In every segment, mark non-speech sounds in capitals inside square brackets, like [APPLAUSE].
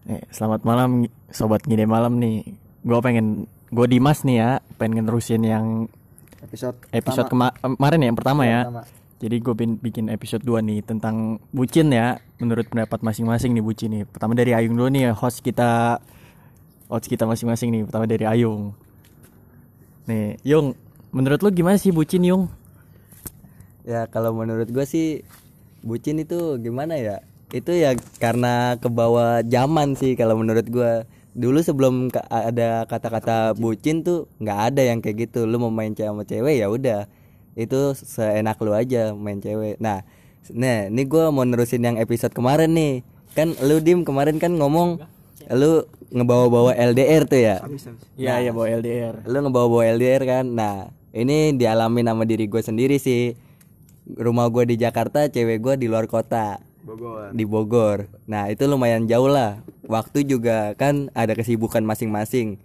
Nih, selamat malam sobat ngide malam nih. Gue pengen gue Dimas nih ya, pengen nerusin yang episode episode kema- kemarin ya yang pertama ya. pertama. Jadi gue bikin episode 2 nih tentang bucin ya, menurut pendapat masing-masing nih bucin nih. Pertama dari Ayung dulu nih, host kita host kita masing-masing nih. Pertama dari Ayung. Nih, Yung, menurut lu gimana sih bucin Yung? ya kalau menurut gue sih bucin itu gimana ya itu ya karena kebawa zaman sih kalau menurut gue dulu sebelum ada kata-kata bucin. tuh nggak ada yang kayak gitu. Lu mau main cewek sama cewek ya udah. Itu seenak lu aja main cewek. Nah nah ini gue mau nerusin yang episode kemarin nih. Kan lu dim kemarin kan ngomong lu ngebawa-bawa LDR tuh ya? Iya, ya bawa LDR. lu ngebawa-bawa LDR kan? Nah ini dialami sama diri gue sendiri sih. Rumah gue di Jakarta cewek gue di luar kota Bogor. di Bogor. Nah itu lumayan jauh lah. Waktu juga kan ada kesibukan masing-masing.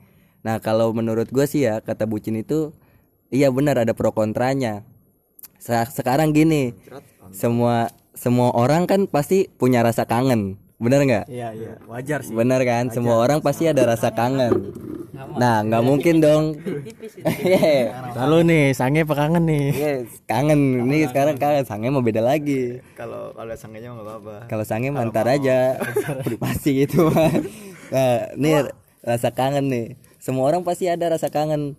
Nah kalau menurut gue sih ya kata bucin itu iya benar ada pro kontranya. Sekarang gini semua semua orang kan pasti punya rasa kangen. Bener nggak? Iya, iya, wajar sih. Bener kan, semua orang pasti ada rasa kangen. Nah, nggak mungkin dong. [LAUGHS] Iya, Lalu nih, sange apa kangen nih? Yes, kangen. Ini sekarang kangen, sange mau beda lagi. Kalau kalau sangkanya mah nggak apa-apa. Kalau sange mantar aja, pasti gitu. Nah, ini rasa kangen nih. Semua orang pasti ada rasa kangen.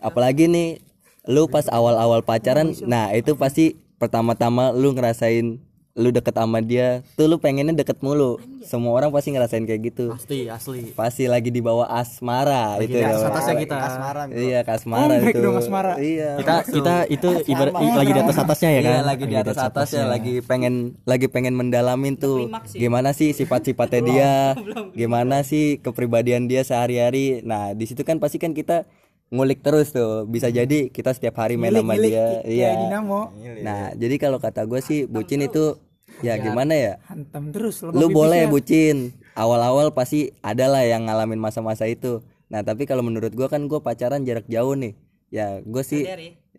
Apalagi nih, lu pas awal-awal pacaran, nah itu pasti pertama-tama lu ngerasain lu deket sama dia, tuh lu pengennya deket mulu. Semua orang pasti ngerasain kayak gitu. Pasti asli. pasti lagi di bawah asmara itu di ya. atas atasnya kita. iya kasmara itu. iya. Kita kita itu ibarat i- lagi di atas atasnya ya kan? Iya lagi di atas atasnya lagi pengen lagi pengen mendalamin tuh. Gimana sih sifat-sifatnya dia? Gimana sih kepribadian dia sehari-hari? Nah di situ kan pasti kan kita ngulik terus tuh. Bisa jadi kita setiap hari main sama dia. iya. Nah jadi kalau kata gue sih bucin itu ya gimana ya? hantam terus lu boleh bucin. Awal-awal pasti ada lah yang ngalamin masa-masa itu. Nah tapi kalau menurut gua kan gua pacaran jarak jauh nih. Ya gue sih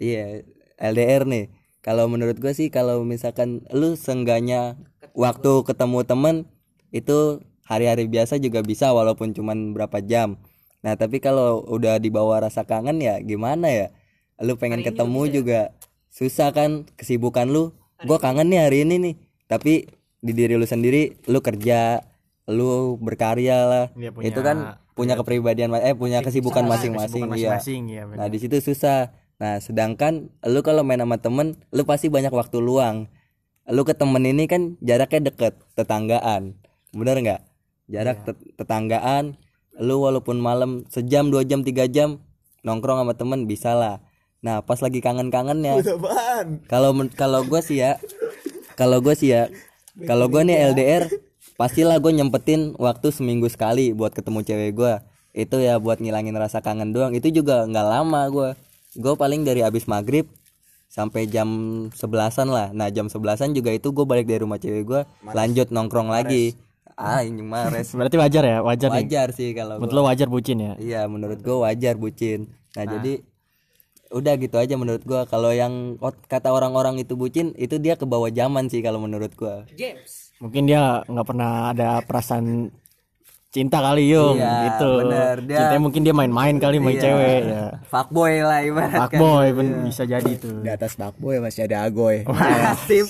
iya LDR nih. Kalau menurut gue sih kalau misalkan lu sengganya waktu ketemu temen itu hari-hari biasa juga bisa walaupun cuman berapa jam nah tapi kalau udah dibawa rasa kangen ya gimana ya? Lu pengen ketemu juga. Susah kan? Kesibukan lu. Gua kangen nih hari ini nih. Tapi di diri lu sendiri lu kerja lu berkarya lah. Dia punya- itu kan punya kepribadian eh punya kesibukan masing-masing iya, benar. nah di situ susah. Nah sedangkan lu kalau main sama temen lu pasti banyak waktu luang. Lu ke temen ini kan jaraknya deket tetanggaan. Bener nggak? Jarak tet- tetanggaan lu walaupun malam sejam dua jam tiga jam nongkrong sama temen bisa lah. Nah pas lagi kangen-kangennya. Kalau kalau gue sih ya kalau gue sih ya kalau gue nih LDR pastilah gue nyempetin waktu seminggu sekali buat ketemu cewek gue itu ya buat ngilangin rasa kangen doang. Itu juga nggak lama gue gue paling dari abis maghrib sampai jam sebelasan lah. Nah jam sebelasan juga itu gue balik dari rumah cewek gue lanjut nongkrong lagi ah injung mares Berarti wajar ya, wajar, nih. wajar sih kalau Menurut gua. lo wajar bucin ya? Iya menurut gue wajar bucin. Nah, jadi udah gitu aja menurut gua. Kalau yang kata orang-orang itu bucin itu dia ke bawah zaman sih kalau menurut gua. Mungkin dia nggak pernah ada perasaan cinta kali Yung Iya, gitu. bener. Dia- Cintanya mungkin dia main-main kali main cewek ya. Fuckboy lah ibarat Fuck boy bisa jadi tuh. Di atas bakboy masih ada agoy. Sip.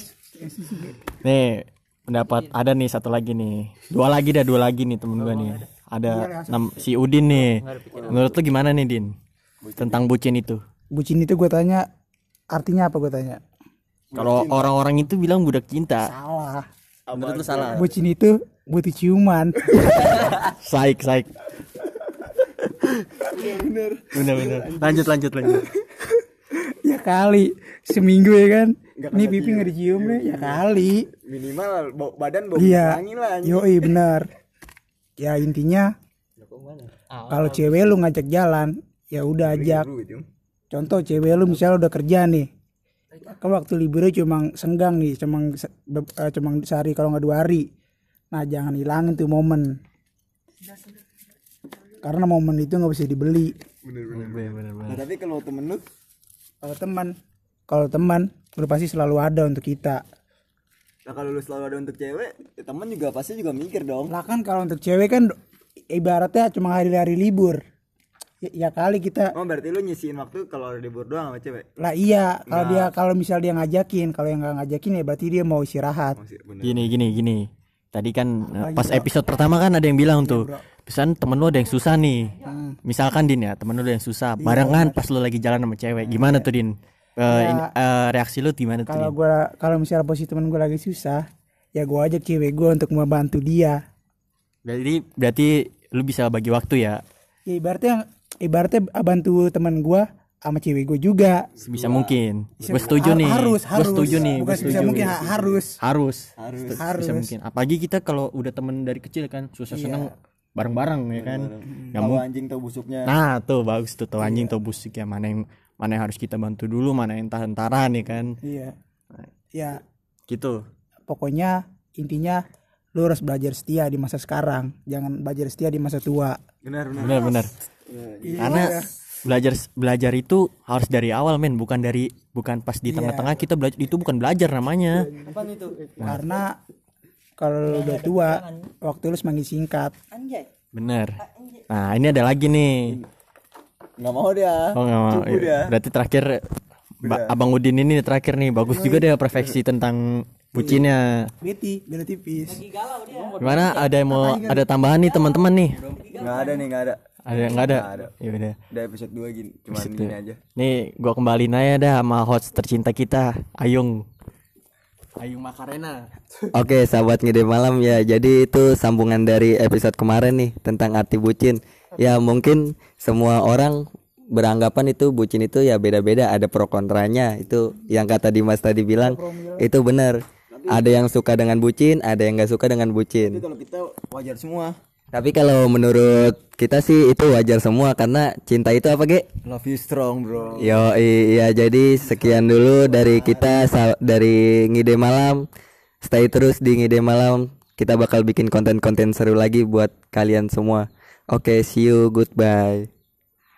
Nih pendapat ada nih satu lagi nih. Dua lagi dah dua lagi nih temen gue nih. Ada nam- si Udin nih. Menurut lu gimana nih Din? Tentang bucin itu. bucin itu gue tanya artinya apa gue tanya Kalau orang-orang itu bilang budak cinta. salah Menurut lu salah. bucin itu butuh ciuman [LAUGHS] Saik, saik. bener. Bener, bener. Lanjut, lanjut, lanjut. ya kali seminggu ya kan ini pipi nggak dicium nih ya kali. Minimal bau badan bau iya. angin lah. anjing. yoi benar. Ya intinya kalau cewek lu ngajak jalan ya udah ajak. Lu itu. contoh cewek lu misalnya udah kerja nih. Kan waktu liburnya cuma senggang nih cuma eh, cuma sehari kalau nggak dua hari. Nah jangan hilangin tuh momen. Karena momen itu nggak bisa dibeli. Nah, tapi kalau temen lu? Kalau teman kalau teman udah pasti selalu ada untuk kita Nah kalau lu selalu ada untuk cewek, ya temen juga pasti juga mikir dong. lah kan kalau untuk cewek kan ibaratnya cuma hari-hari libur ya, ya kali kita Oh berarti lu nyisiin waktu kalau libur doang sama cewek? lah iya kalau dia kalau misal dia ngajakin kalau yang nggak ngajakin ya berarti dia mau istirahat Masih bener. Gini gini gini. Tadi kan eh, pas episode pertama kan ada yang bilang tuh, pesan temen lu ada yang susah nih. Misalkan Din ya, temen lu ada yang susah. Barengan pas lu lagi jalan sama cewek. Gimana tuh Din? Eh, ini- eh, reaksi lu gimana tuh? kalau gua kalau misalnya posisi temen gue lagi susah ya gua ajak cewek gue untuk membantu dia Berarti berarti lu bisa bagi waktu ya. ya ibaratnya ibaratnya bantu teman gua sama cewek gue juga Sebisa mungkin. Gue setuju Har- nih. harus Gue harus setuju nih. bukan sebisa setuju. mungkin ha- harus harus Harus. harus bisa mungkin apalagi kita kalau udah temen dari kecil kan susah seneng bareng-bareng ya kan Tahu mau anjing tahu busuknya. nah tuh bagus tuh tuh anjing tuh busuk ya mana yang mana yang harus kita bantu dulu mana yang tahan tahan ya kan. Iya. Ya. gitu. Pokoknya intinya lu harus belajar setia di masa sekarang. Jangan belajar setia di masa tua. Benar benar. benar benar. Karena belajar belajar itu harus dari awal men. Bukan dari bukan pas di tengah-tengah kita belajar itu bukan belajar namanya. Karena kalau lu udah tua waktu lu semakin singkat. Bener nah ini ada lagi nih Nggak mau dia. Oh nggak mau. Cukup Iya. dia. Berarti terakhir Ba- Abang Udin ini terakhir nih bagus juga deh refleksi tentang bucinnya. beti beda tipis Gimana? Ada yang mau ada tambahan nih teman-teman nih? Nggak ada nih nggak ada. Ada nggak ada? Ya udah. Udah episode 2 gini, cuman gini aja. Nih gua kembaliin aja dah sama host tercinta kita, Ayung. Ayung Makarena. Oke sahabat ngide malam ya Jadi itu sambungan dari episode kemarin nih Tentang arti bucin Ya mungkin semua orang beranggapan itu bucin itu ya beda-beda Ada pro kontranya Itu yang kata Dimas tadi bilang Itu benar Ada yang suka dengan bucin Ada yang gak suka dengan Tapi bucin kalau kita wajar semua. Tapi kalau menurut kita sih itu wajar semua Karena cinta itu apa Ge? Love you strong, bro. Yo iya jadi sekian dulu dari kita dari ngide malam. Stay terus di ngide malam. Kita bakal bikin konten-konten seru lagi buat kalian semua. Oke, see you, goodbye.